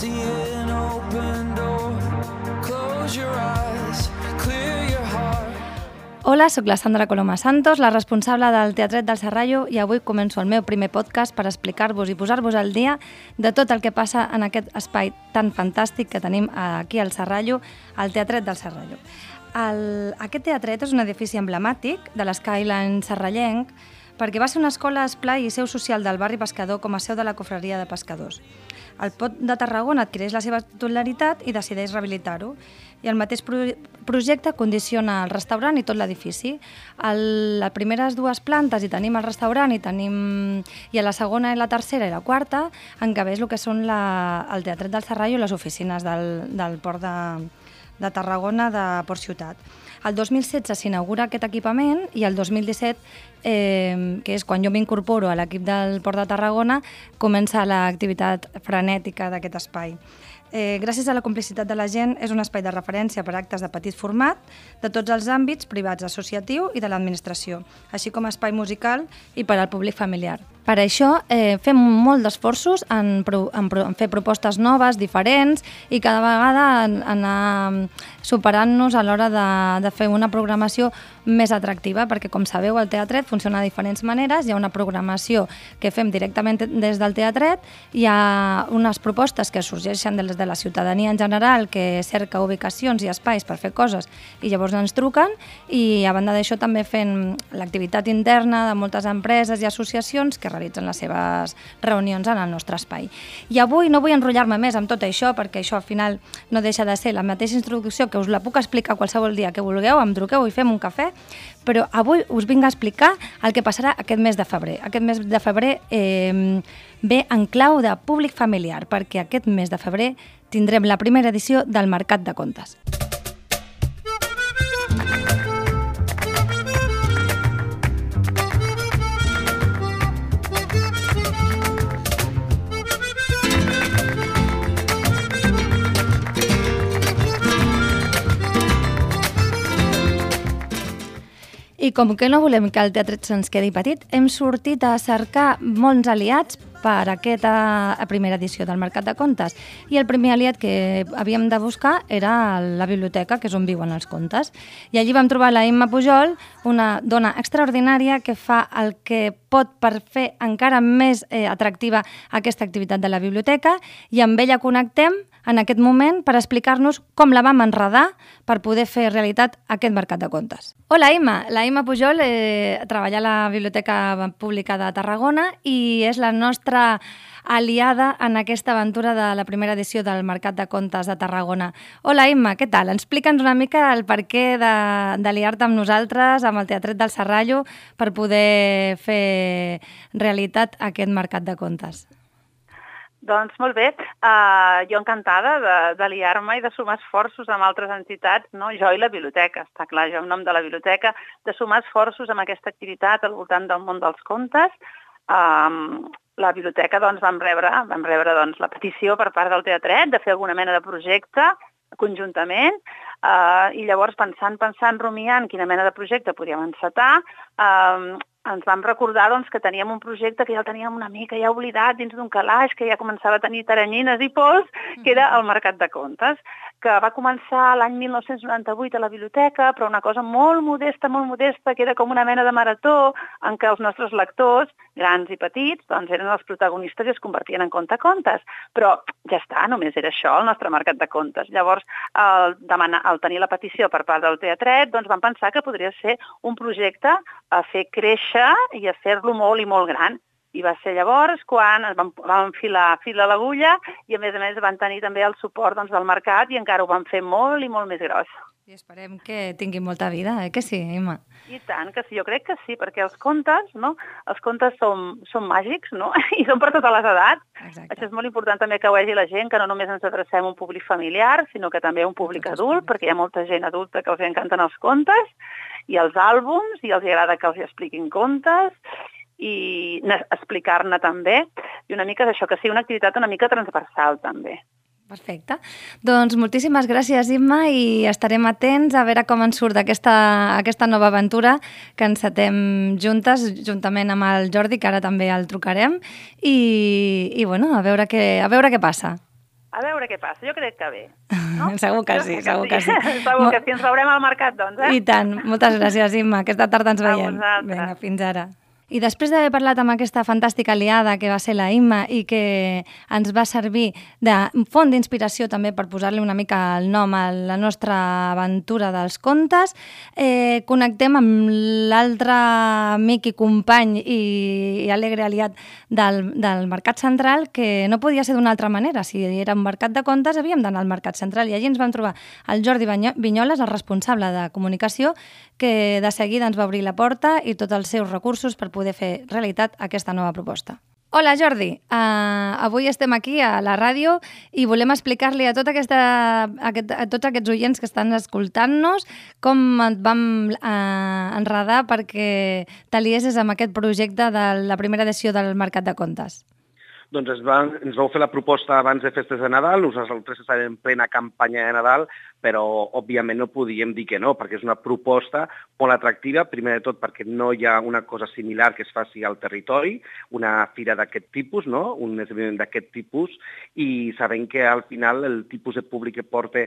see an open door. Close your eyes, clear your heart. Hola, sóc la Sandra Coloma Santos, la responsable del Teatret del Serrallo i avui començo el meu primer podcast per explicar-vos i posar-vos al dia de tot el que passa en aquest espai tan fantàstic que tenim aquí al Serrallo, al Teatret del Serrallo. El, aquest teatret és un edifici emblemàtic de l'Skyline serrallenc perquè va ser una escola esplai i seu social del barri pescador com a seu de la cofreria de pescadors. El Pot de Tarragona adquireix la seva titularitat i decideix rehabilitar-ho. I el mateix pro projecte condiciona el restaurant i tot l'edifici. A les primeres dues plantes hi tenim el restaurant i tenim i a la segona i la tercera i la quarta encabeix el que són la, el Teatret del Serrallo i les oficines del, del port de, de Tarragona de Port Ciutat. El 2016 s'inaugura aquest equipament i el 2017, eh, que és quan jo m'incorporo a l'equip del Port de Tarragona, comença l'activitat frenètica d'aquest espai. Eh, gràcies a la complicitat de la gent, és un espai de referència per actes de petit format, de tots els àmbits, privats, associatiu i de l'administració, així com espai musical i per al públic familiar. Per això eh, fem molt d'esforços en, en, en fer propostes noves, diferents, i cada vegada en, anar superant-nos a l'hora de, de fer una programació més atractiva, perquè com sabeu el teatret funciona de diferents maneres, hi ha una programació que fem directament des del teatret, hi ha unes propostes que sorgeixen des de la ciutadania en general que cerca ubicacions i espais per fer coses i llavors ens truquen i a banda d'això també fent l'activitat interna de moltes empreses i associacions que realitzen les seves reunions en el nostre espai. I avui no vull enrotllar-me més amb tot això perquè això al final no deixa de ser la mateixa introducció que us la puc explicar qualsevol dia que vulgueu, em truqueu i fem un cafè, però avui us vinc a explicar el que passarà aquest mes de febrer. Aquest mes de febrer eh, ve en clau de públic familiar, perquè aquest mes de febrer tindrem la primera edició del Mercat de Contes. I com que no volem que el teatret se'ns quedi petit, hem sortit a cercar molts aliats per aquesta primera edició del Mercat de Contes. I el primer aliat que havíem de buscar era la biblioteca, que és on viuen els contes. I allí vam trobar la Imma Pujol, una dona extraordinària que fa el que pot per fer encara més eh, atractiva aquesta activitat de la biblioteca i amb ella connectem en aquest moment per explicar-nos com la vam enredar per poder fer realitat aquest mercat de contes. Hola, Imma. La Imma Pujol eh, treballa a la Biblioteca Pública de Tarragona i és la nostra aliada en aquesta aventura de la primera edició del Mercat de Contes de Tarragona. Hola, Imma, què tal? Explica'ns una mica el per què d'aliar-te amb nosaltres, amb el Teatret del Serrallo, per poder fer realitat aquest Mercat de Contes. Doncs molt bé, uh, jo encantada d'aliar-me i de sumar esforços amb altres entitats, no? jo i la biblioteca, està clar, jo en nom de la biblioteca, de sumar esforços amb aquesta activitat al voltant del món dels contes. Um, la biblioteca doncs, vam rebre, vam rebre doncs, la petició per part del teatret de fer alguna mena de projecte conjuntament uh, i llavors pensant, pensant, rumiant quina mena de projecte podíem encetar, uh, ens vam recordar doncs, que teníem un projecte que ja el teníem una mica ja oblidat dins d'un calaix, que ja començava a tenir taranyines i pols, que era el Mercat de Contes, que va començar l'any 1998 a la biblioteca, però una cosa molt modesta, molt modesta, que era com una mena de marató en què els nostres lectors, grans i petits, doncs eren els protagonistes i es convertien en contacontes. Però ja està, només era això, el nostre Mercat de Contes. Llavors, al, demanar, al tenir la petició per part del teatret, doncs vam pensar que podria ser un projecte a fer créixer i a fer-lo molt i molt gran. I va ser llavors quan vam, vam enfilar fil a l'agulla i a més a més van tenir també el suport doncs, del mercat i encara ho van fer molt i molt més gros. I esperem que tingui molta vida, eh? que sí, Imma? I tant, que sí, jo crec que sí, perquè els contes, no? Els contes són, són màgics, no? I són per totes les edats. Exacte. Això és molt important també que ho vegi la gent, que no només ens adrecem a un públic familiar, sinó que també a un públic els adult, perquè hi ha molta gent adulta que els encanten els contes i els àlbums, i els agrada que els expliquin contes, i ne- explicar-ne també, i una mica és això, que sigui una activitat una mica transversal també. Perfecte. Doncs moltíssimes gràcies, Imma, i estarem atents a veure com ens surt aquesta, aquesta nova aventura que encetem juntes, juntament amb el Jordi, que ara també el trucarem, i, i bueno, a veure, què, a veure què passa. A veure què passa, jo crec que bé. No? Segur que sí, segur que sí. segur que sí, ens veurem al mercat, doncs, eh? I tant. Moltes gràcies, Imma. Aquesta tarda ens veiem. Vinga, fins ara. I després d'haver parlat amb aquesta fantàstica aliada que va ser la Imma i que ens va servir de font d'inspiració també per posar-li una mica el nom a la nostra aventura dels contes, eh, connectem amb l'altre amic i company i, i alegre aliat del, del Mercat Central que no podia ser d'una altra manera. Si era un mercat de contes havíem d'anar al Mercat Central i allí ens vam trobar el Jordi Vinyoles, el responsable de comunicació, que de seguida ens va obrir la porta i tots els seus recursos per poder fer realitat aquesta nova proposta. Hola Jordi, uh, avui estem aquí a la ràdio i volem explicar-li a, tota aquesta, a, aquest, a tots aquests oients que estan escoltant-nos com et vam uh, enredar perquè t'aliessis amb aquest projecte de la primera edició del Mercat de Contes. Doncs ens, van, ens vau fer la proposta abans de festes de Nadal, nosaltres estàvem en plena campanya de Nadal, però òbviament no podíem dir que no, perquè és una proposta molt atractiva, primer de tot perquè no hi ha una cosa similar que es faci al territori, una fira d'aquest tipus, no? un esdeveniment d'aquest tipus, i sabem que al final el tipus de públic que porta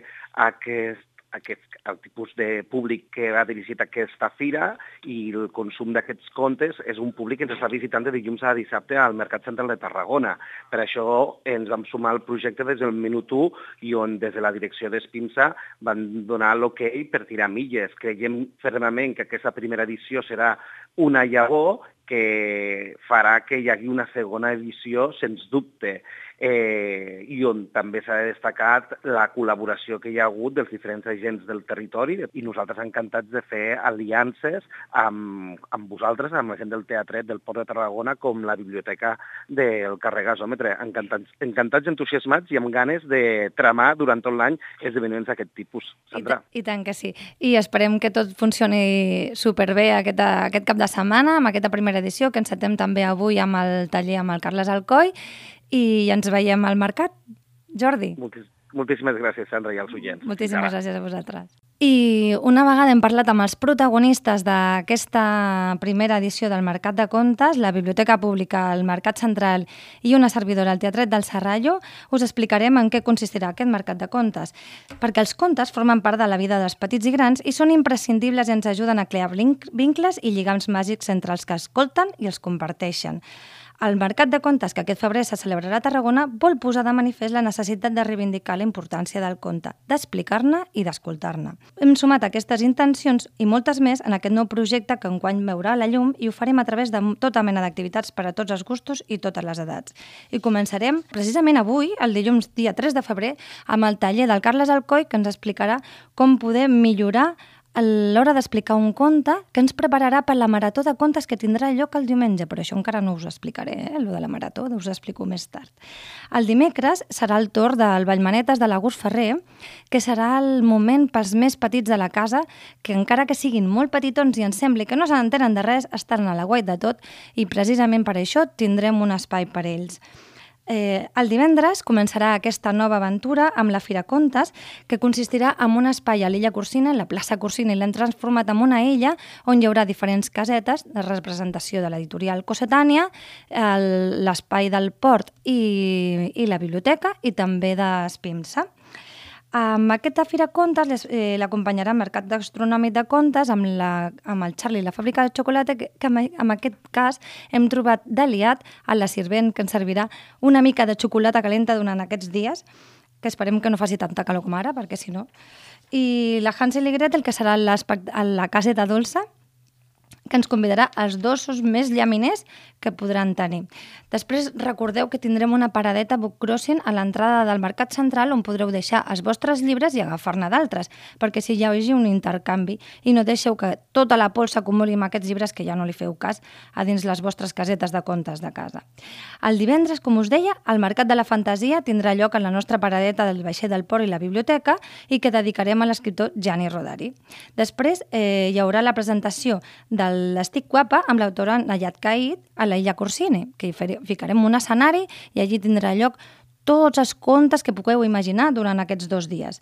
aquest aquest, el tipus de públic que ha dirigit aquesta fira i el consum d'aquests contes és un públic que ens està visitant de dilluns a dissabte al Mercat Central de Tarragona. Per això ens vam sumar al projecte des del minut 1 i on des de la direcció d'Espinsa van donar l'ok per tirar milles. Creiem fermament que aquesta primera edició serà una llavor que farà que hi hagi una segona edició, sens dubte, eh, i on també s'ha destacat la col·laboració que hi ha hagut dels diferents agents del territori i nosaltres encantats de fer aliances amb, amb vosaltres, amb la gent del teatret del Port de Tarragona, com la biblioteca del carrer Gasòmetre. Encantats, encantats, entusiasmats i amb ganes de tramar durant tot l'any esdeveniments d'aquest tipus. I, Sandra. ta- I tant que sí. I esperem que tot funcioni superbé aquest, aquest cap de setmana, amb aquesta primera edició, que encetem també avui amb el taller amb el Carles Alcoi, i ens veiem al mercat. Jordi, Moltis, moltíssimes gràcies, Sandra, i als oients. moltíssimes ara. gràcies a vosaltres. I una vegada hem parlat amb els protagonistes d'aquesta primera edició del Mercat de Contes, la Biblioteca Pública, el Mercat Central i una servidora al Teatret del Serrallo, us explicarem en què consistirà aquest Mercat de Contes. Perquè els contes formen part de la vida dels petits i grans i són imprescindibles i ens ajuden a crear vinc- vincles i lligams màgics entre els que escolten i els comparteixen. El Mercat de Contes, que aquest febrer se celebrarà a Tarragona, vol posar de manifest la necessitat de reivindicar la importància del conte, d'explicar-ne i d'escoltar-ne. Hem sumat aquestes intencions i moltes més en aquest nou projecte que enguany veurà la llum i ho farem a través de tota mena d'activitats per a tots els gustos i totes les edats. I començarem precisament avui, el dilluns dia 3 de febrer, amb el taller del Carles Alcoi, que ens explicarà com poder millorar a l'hora d'explicar un conte que ens prepararà per la marató de contes que tindrà lloc el diumenge, però això encara no us ho explicaré, eh, lo de la marató, us ho explico més tard. El dimecres serà el torn del Vallmanetes de l'August Ferrer, que serà el moment pels més petits de la casa, que encara que siguin molt petitons i ens sembli que no se n'entenen de res, estan a la guai de tot i precisament per això tindrem un espai per ells. Eh, el divendres començarà aquesta nova aventura amb la Fira Contes, que consistirà en un espai a l'illa Corsina, la plaça Corsina, i l'hem transformat en una illa on hi haurà diferents casetes de representació de l'editorial Cossetània, l'espai del port i, i la biblioteca, i també d'Espimsa. Amb aquesta Fira Contes eh, l'acompanyarà Mercat Gastronòmic de Contes amb, la, amb el Charlie la fàbrica de xocolata que, que en aquest cas hem trobat d'aliat a la Sirvent que ens servirà una mica de xocolata calenta durant aquests dies que esperem que no faci tanta calor com ara, perquè si no... I la Hansel i Gretel, que serà a la caseta dolça, que ens convidarà als dosos més llaminers que podran tenir. Després recordeu que tindrem una paradeta book crossing a l'entrada del Mercat Central on podreu deixar els vostres llibres i agafar-ne d'altres, perquè si hi hagi un intercanvi i no deixeu que tota la pols s'acumuli amb aquests llibres que ja no li feu cas a dins les vostres casetes de comptes de casa. El divendres, com us deia, el Mercat de la Fantasia tindrà lloc en la nostra paradeta del Baixer del Port i la Biblioteca i que dedicarem a l'escriptor Gianni Rodari. Després eh, hi haurà la presentació de l'Estic Guapa amb l'autora Nayat Caid a la Illa Corsini, que hi ficarem un escenari i allí tindrà lloc tots els contes que pugueu imaginar durant aquests dos dies.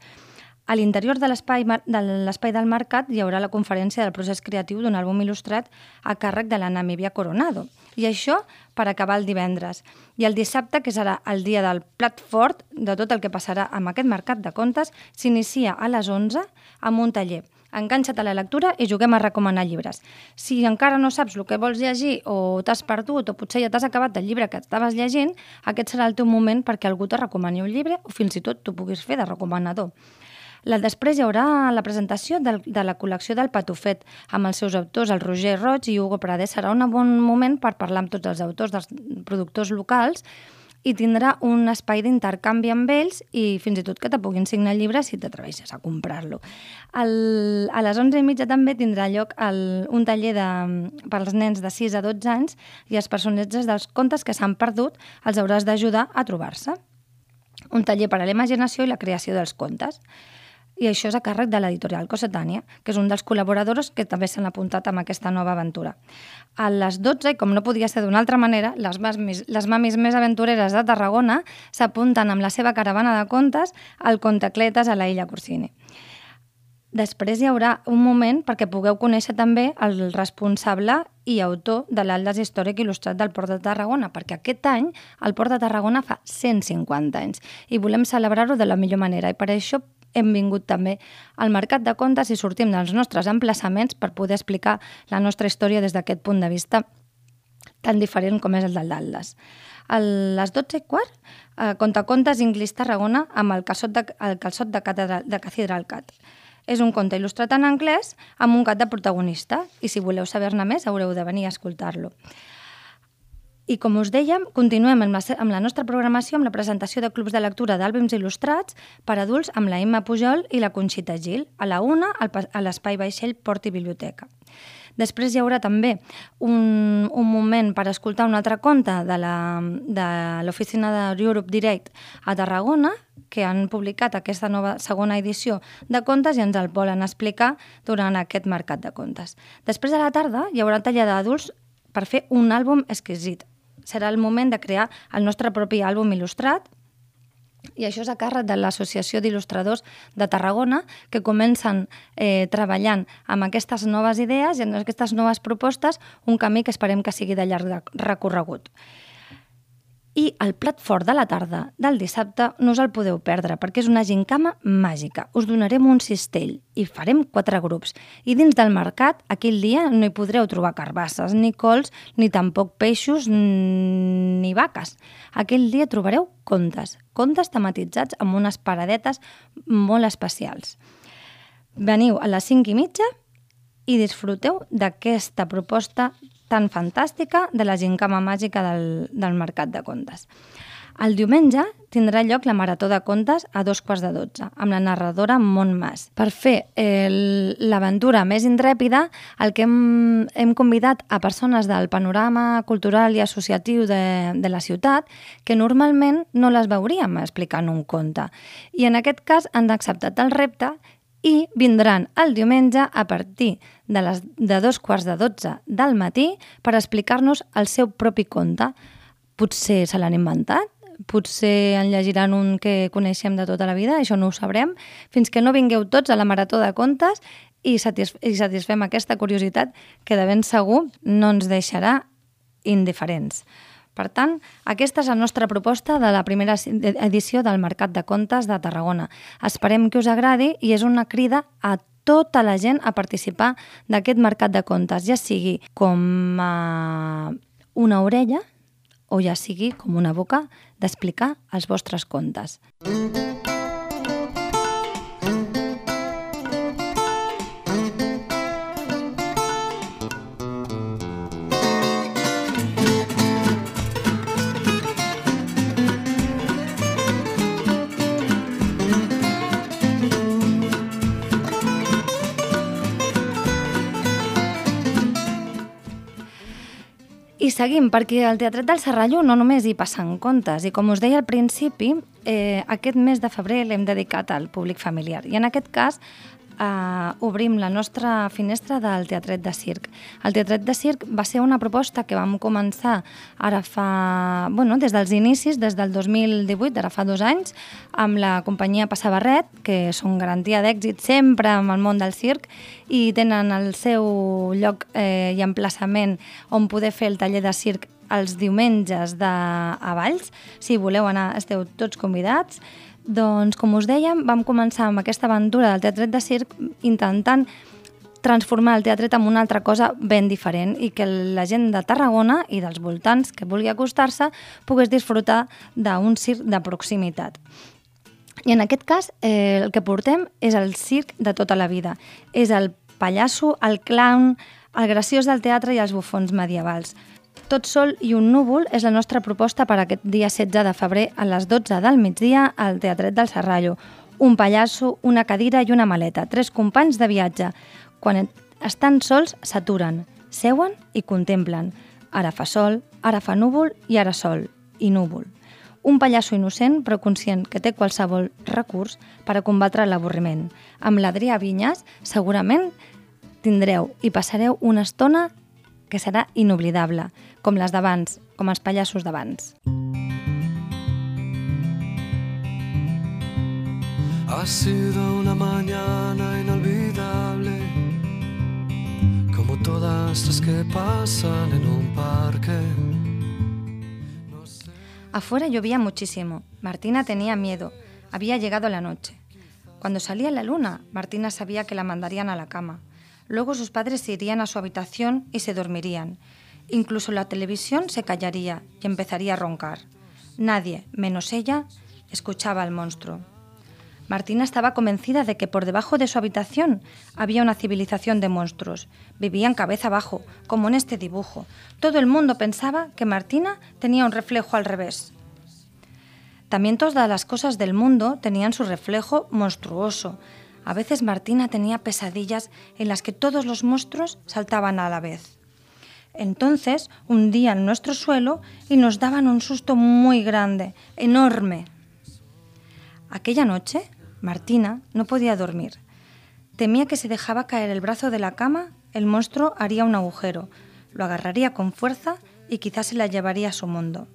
A l'interior de l'espai de del mercat hi haurà la conferència del procés creatiu d'un àlbum il·lustrat a càrrec de la Namibia Coronado. I això per acabar el divendres. I el dissabte, que serà el dia del plat fort de tot el que passarà amb aquest mercat de contes, s'inicia a les 11 amb un taller enganxa't a la lectura i juguem a recomanar llibres. Si encara no saps el que vols llegir o t'has perdut o potser ja t'has acabat el llibre que estaves llegint, aquest serà el teu moment perquè algú te recomani un llibre o fins i tot tu puguis fer de recomanador. La, després hi haurà la presentació del, de la col·lecció del Patufet amb els seus autors, el Roger Roig i Hugo Prades. Serà un bon moment per parlar amb tots els autors dels productors locals i tindrà un espai d'intercanvi amb ells i fins i tot que te puguin signar el llibre si t'atreveixes a comprar-lo. A les 11 i mitja també tindrà lloc el, un taller de, per als nens de 6 a 12 anys i els personatges dels contes que s'han perdut els hauràs d'ajudar a trobar-se. Un taller per a la imaginació i la creació dels contes i això és a càrrec de l'editorial Cosetània, que és un dels col·laboradors que també s'han apuntat amb aquesta nova aventura. A les 12, com no podia ser d'una altra manera, les mamis, les mamis més aventureres de Tarragona s'apunten amb la seva caravana de contes al Contacletes a la Illa Corsini. Després hi haurà un moment perquè pugueu conèixer també el responsable i autor de l'Aldes Històric Il·lustrat del Port de Tarragona, perquè aquest any el Port de Tarragona fa 150 anys i volem celebrar-ho de la millor manera i per això hem vingut també al Mercat de Contes i sortim dels nostres emplaçaments per poder explicar la nostra història des d'aquest punt de vista tan diferent com és el del d'Aldes. A les 12 i quart, eh, conta contes Inglés Tarragona amb el calçot de, el calçot de, catedral, de Cathedral Cat. És un conte il·lustrat en anglès amb un cat de protagonista i si voleu saber-ne més haureu de venir a escoltar-lo. I com us dèiem, continuem amb la, amb la nostra programació amb la presentació de clubs de lectura d'àlbums il·lustrats per adults amb la Imma Pujol i la Conxita Gil, a la una a l'Espai Baixell Port i Biblioteca. Després hi haurà també un, un moment per escoltar un altre conte de l'oficina de Europe Direct a Tarragona, que han publicat aquesta nova segona edició de contes i ens el volen explicar durant aquest mercat de contes. Després a la tarda hi haurà taller d'adults per fer un àlbum exquisit serà el moment de crear el nostre propi àlbum il·lustrat i això és a càrrec de l'Associació d'Il·lustradors de Tarragona, que comencen eh, treballant amb aquestes noves idees i amb aquestes noves propostes, un camí que esperem que sigui de llarg recorregut. I el plat fort de la tarda del dissabte no us el podeu perdre perquè és una gincama màgica. Us donarem un cistell i farem quatre grups. I dins del mercat, aquell dia, no hi podreu trobar carbasses, ni cols, ni tampoc peixos, ni vaques. Aquell dia trobareu contes, contes tematitzats amb unes paradetes molt especials. Veniu a les 5 i mitja i disfruteu d'aquesta proposta tan fantàstica de la gincama màgica del, del Mercat de Contes. El diumenge tindrà lloc la Marató de Contes a dos quarts de dotze, amb la narradora Montmas. Per fer l'aventura més intrèpida, el que hem, hem convidat a persones del panorama cultural i associatiu de, de la ciutat que normalment no les veuríem explicant un conte. I en aquest cas han acceptat el repte i vindran el diumenge a partir de, les, de dos quarts de dotze del matí per explicar-nos el seu propi conte. Potser se l'han inventat, potser en llegiran un que coneixem de tota la vida, això no ho sabrem, fins que no vingueu tots a la Marató de Contes i, satisf i satisfem aquesta curiositat que de ben segur no ens deixarà indiferents. Per tant, aquesta és la nostra proposta de la primera edició del Mercat de Contes de Tarragona. Esperem que us agradi i és una crida a tota la gent a participar d'aquest Mercat de Contes, ja sigui com a una orella o ja sigui com una boca d'explicar els vostres contes. Mm -hmm. Seguim, perquè al Teatret del Serrallo no només hi passen contes, i com us deia al principi, eh, aquest mes de febrer l'hem dedicat al públic familiar. I en aquest cas eh, obrim la nostra finestra del Teatret de Circ. El Teatret de Circ va ser una proposta que vam començar ara fa, bueno, des dels inicis, des del 2018, ara fa dos anys, amb la companyia Passabarret, que són garantia d'èxit sempre amb el món del circ, i tenen el seu lloc eh, i emplaçament on poder fer el taller de circ els diumenges de, a Valls. Si voleu anar, esteu tots convidats. Doncs, com us dèiem, vam començar amb aquesta aventura del teatret de circ intentant transformar el teatret en una altra cosa ben diferent i que la gent de Tarragona i dels voltants que vulgui acostar-se pogués disfrutar d'un circ de proximitat. I en aquest cas eh, el que portem és el circ de tota la vida. És el pallasso, el clown, el graciós del teatre i els bufons medievals. Tot sol i un núvol és la nostra proposta per aquest dia 16 de febrer a les 12 del migdia al Teatret del Serrallo. Un pallasso, una cadira i una maleta, tres companys de viatge. Quan estan sols, s'aturen, seuen i contemplen. Ara fa sol, ara fa núvol i ara sol i núvol. Un pallasso innocent però conscient que té qualsevol recurs per a combatre l'avorriment. Amb l'Adrià Vinyas segurament tindreu i passareu una estona que serà inoblidable, com les d'abans, com els pallassos d'abans. Ha sido una mañana inolvidable, como todas las que pasan en un parque. Afuera llovía muchísimo. Martina tenía miedo. Había llegado la noche. Cuando salía la luna, Martina sabía que la mandarían a la cama. Luego sus padres se irían a su habitación y se dormirían. Incluso la televisión se callaría y empezaría a roncar. Nadie, menos ella, escuchaba al monstruo. Martina estaba convencida de que por debajo de su habitación había una civilización de monstruos. Vivían cabeza abajo, como en este dibujo. Todo el mundo pensaba que Martina tenía un reflejo al revés. También todas las cosas del mundo tenían su reflejo monstruoso, a veces Martina tenía pesadillas en las que todos los monstruos saltaban a la vez. Entonces hundían nuestro suelo y nos daban un susto muy grande, enorme. Aquella noche, Martina no podía dormir. Temía que si dejaba caer el brazo de la cama, el monstruo haría un agujero, lo agarraría con fuerza y quizás se la llevaría a su mundo,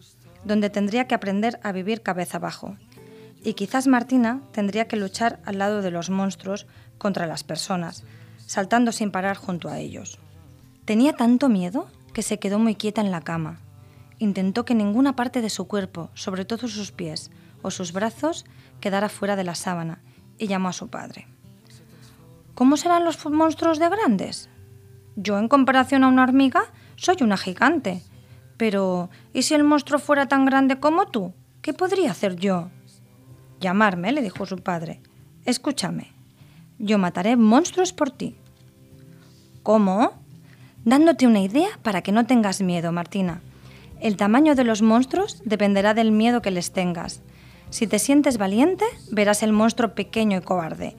donde tendría que aprender a vivir cabeza abajo y quizás Martina tendría que luchar al lado de los monstruos contra las personas, saltando sin parar junto a ellos. Tenía tanto miedo que se quedó muy quieta en la cama. Intentó que ninguna parte de su cuerpo, sobre todo sus pies o sus brazos, quedara fuera de la sábana y llamó a su padre. ¿Cómo serán los monstruos de grandes? Yo, en comparación a una hormiga, soy una gigante. Pero, ¿y si el monstruo fuera tan grande como tú? ¿Qué podría hacer yo? Llamarme, le dijo su padre. Escúchame, yo mataré monstruos por ti. ¿Cómo? Dándote una idea para que no tengas miedo, Martina. El tamaño de los monstruos dependerá del miedo que les tengas. Si te sientes valiente, verás el monstruo pequeño y cobarde.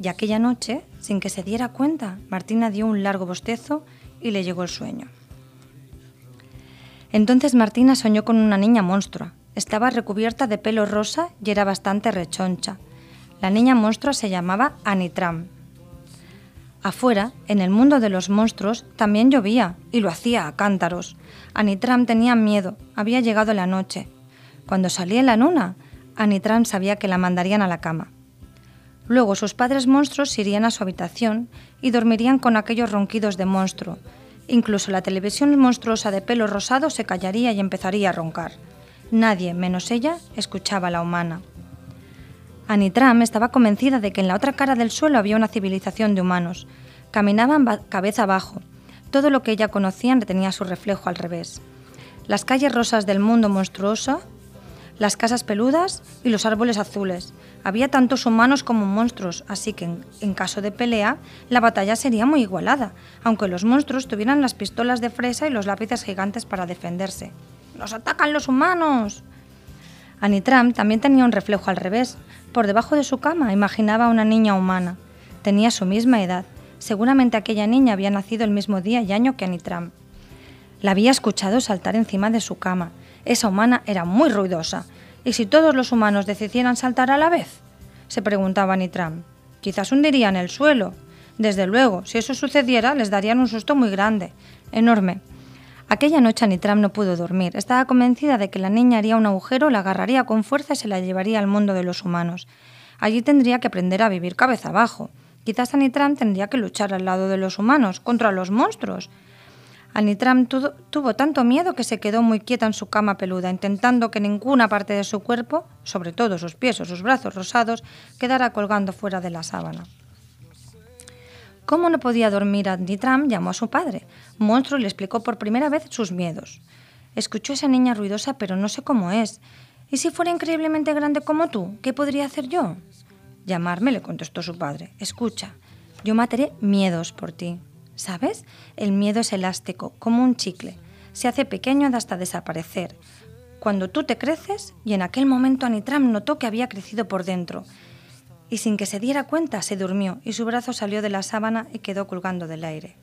Y aquella noche, sin que se diera cuenta, Martina dio un largo bostezo y le llegó el sueño. Entonces Martina soñó con una niña monstrua, estaba recubierta de pelo rosa y era bastante rechoncha. La niña monstrua se llamaba Anitram. Afuera, en el mundo de los monstruos, también llovía y lo hacía a cántaros. Anitram tenía miedo, había llegado la noche. Cuando salía la luna, Anitram sabía que la mandarían a la cama. Luego sus padres monstruos irían a su habitación y dormirían con aquellos ronquidos de monstruo. Incluso la televisión monstruosa de pelo rosado se callaría y empezaría a roncar. Nadie, menos ella, escuchaba a la humana. Anitram estaba convencida de que en la otra cara del suelo había una civilización de humanos. Caminaban cabeza abajo. Todo lo que ella conocía tenía su reflejo al revés. Las calles rosas del mundo monstruoso, las casas peludas y los árboles azules. Había tantos humanos como monstruos, así que en, en, caso de pelea, la batalla sería muy igualada, aunque los monstruos tuvieran las pistolas de fresa y los lápices gigantes para defenderse. ¡Nos atacan los humanos! Anitram también tenía un reflejo al revés. Por debajo de su cama imaginaba a una niña humana. Tenía su misma edad. Seguramente aquella niña había nacido el mismo día y año que Anitram. La había escuchado saltar encima de su cama. Esa humana era muy ruidosa. ¿Y si todos los humanos decidieran saltar a la vez? se preguntaba Nitram. Quizás hundirían el suelo. Desde luego, si eso sucediera, les darían un susto muy grande, enorme. Aquella noche Nitram no pudo dormir. Estaba convencida de que la niña haría un agujero, la agarraría con fuerza y se la llevaría al mundo de los humanos. Allí tendría que aprender a vivir cabeza abajo. Quizás Anitram tendría que luchar al lado de los humanos, contra los monstruos. Anitram tuvo tanto miedo que se quedó muy quieta en su cama peluda, intentando que ninguna parte de su cuerpo, sobre todo sus pies o sus brazos rosados, quedara colgando fuera de la sábana. Como no podía dormir Anitram, llamó a su padre. Monstruo le explicó por primera vez sus miedos. Escuchó esa niña ruidosa, pero no sé cómo es. ¿Y si fuera increíblemente grande como tú? ¿Qué podría hacer yo? Llamarme, le contestó su padre. Escucha, yo mataré miedos por ti. ¿Sabes? El miedo es elástico, como un chicle. Se hace pequeño hasta desaparecer. Cuando tú te creces, y en aquel momento Anitram notó que había crecido por dentro. Y sin que se diera cuenta, se durmió y su brazo salió de la sábana y quedó colgando del aire.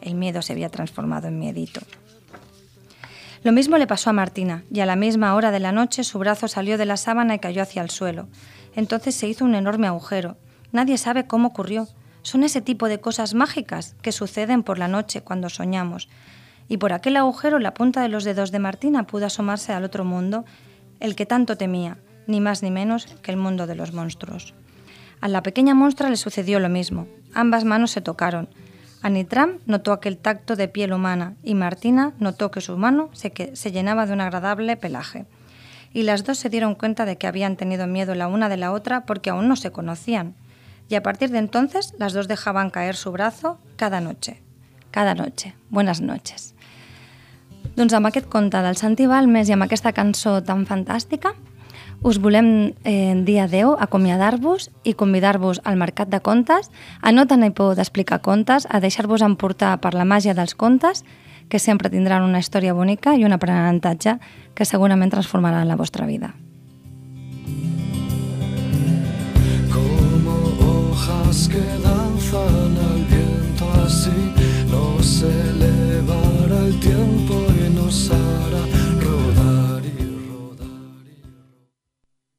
El miedo se había transformado en miedito. Lo mismo le pasó a Martina, y a la misma hora de la noche su brazo salió de la sábana y cayó hacia el suelo. Entonces se hizo un enorme agujero. Nadie sabe cómo ocurrió. Son ese tipo de cosas mágicas que suceden por la noche cuando soñamos. Y por aquel agujero la punta de los dedos de Martina pudo asomarse al otro mundo, el que tanto temía, ni más ni menos que el mundo de los monstruos. A la pequeña monstrua le sucedió lo mismo. Ambas manos se tocaron. Anitram notó aquel tacto de piel humana y Martina notó que su mano se, se llenaba de un agradable pelaje. Y las dos se dieron cuenta de que habían tenido miedo la una de la otra porque aún no se conocían y a partir de entonces las dos dejaban caer su brazo cada noche. Cada noche. Buenas noches. Doncs amb aquest conte del Santi Balmes i amb aquesta cançó tan fantàstica us volem eh, dir adeu, acomiadar-vos i convidar-vos al Mercat de Contes a no tenir por d'explicar contes, a deixar-vos emportar per la màgia dels contes, que sempre tindran una història bonica i un aprenentatge que segurament transformaran la vostra vida. hojas que danzan al viento así nos elevará el tiempo y nos hará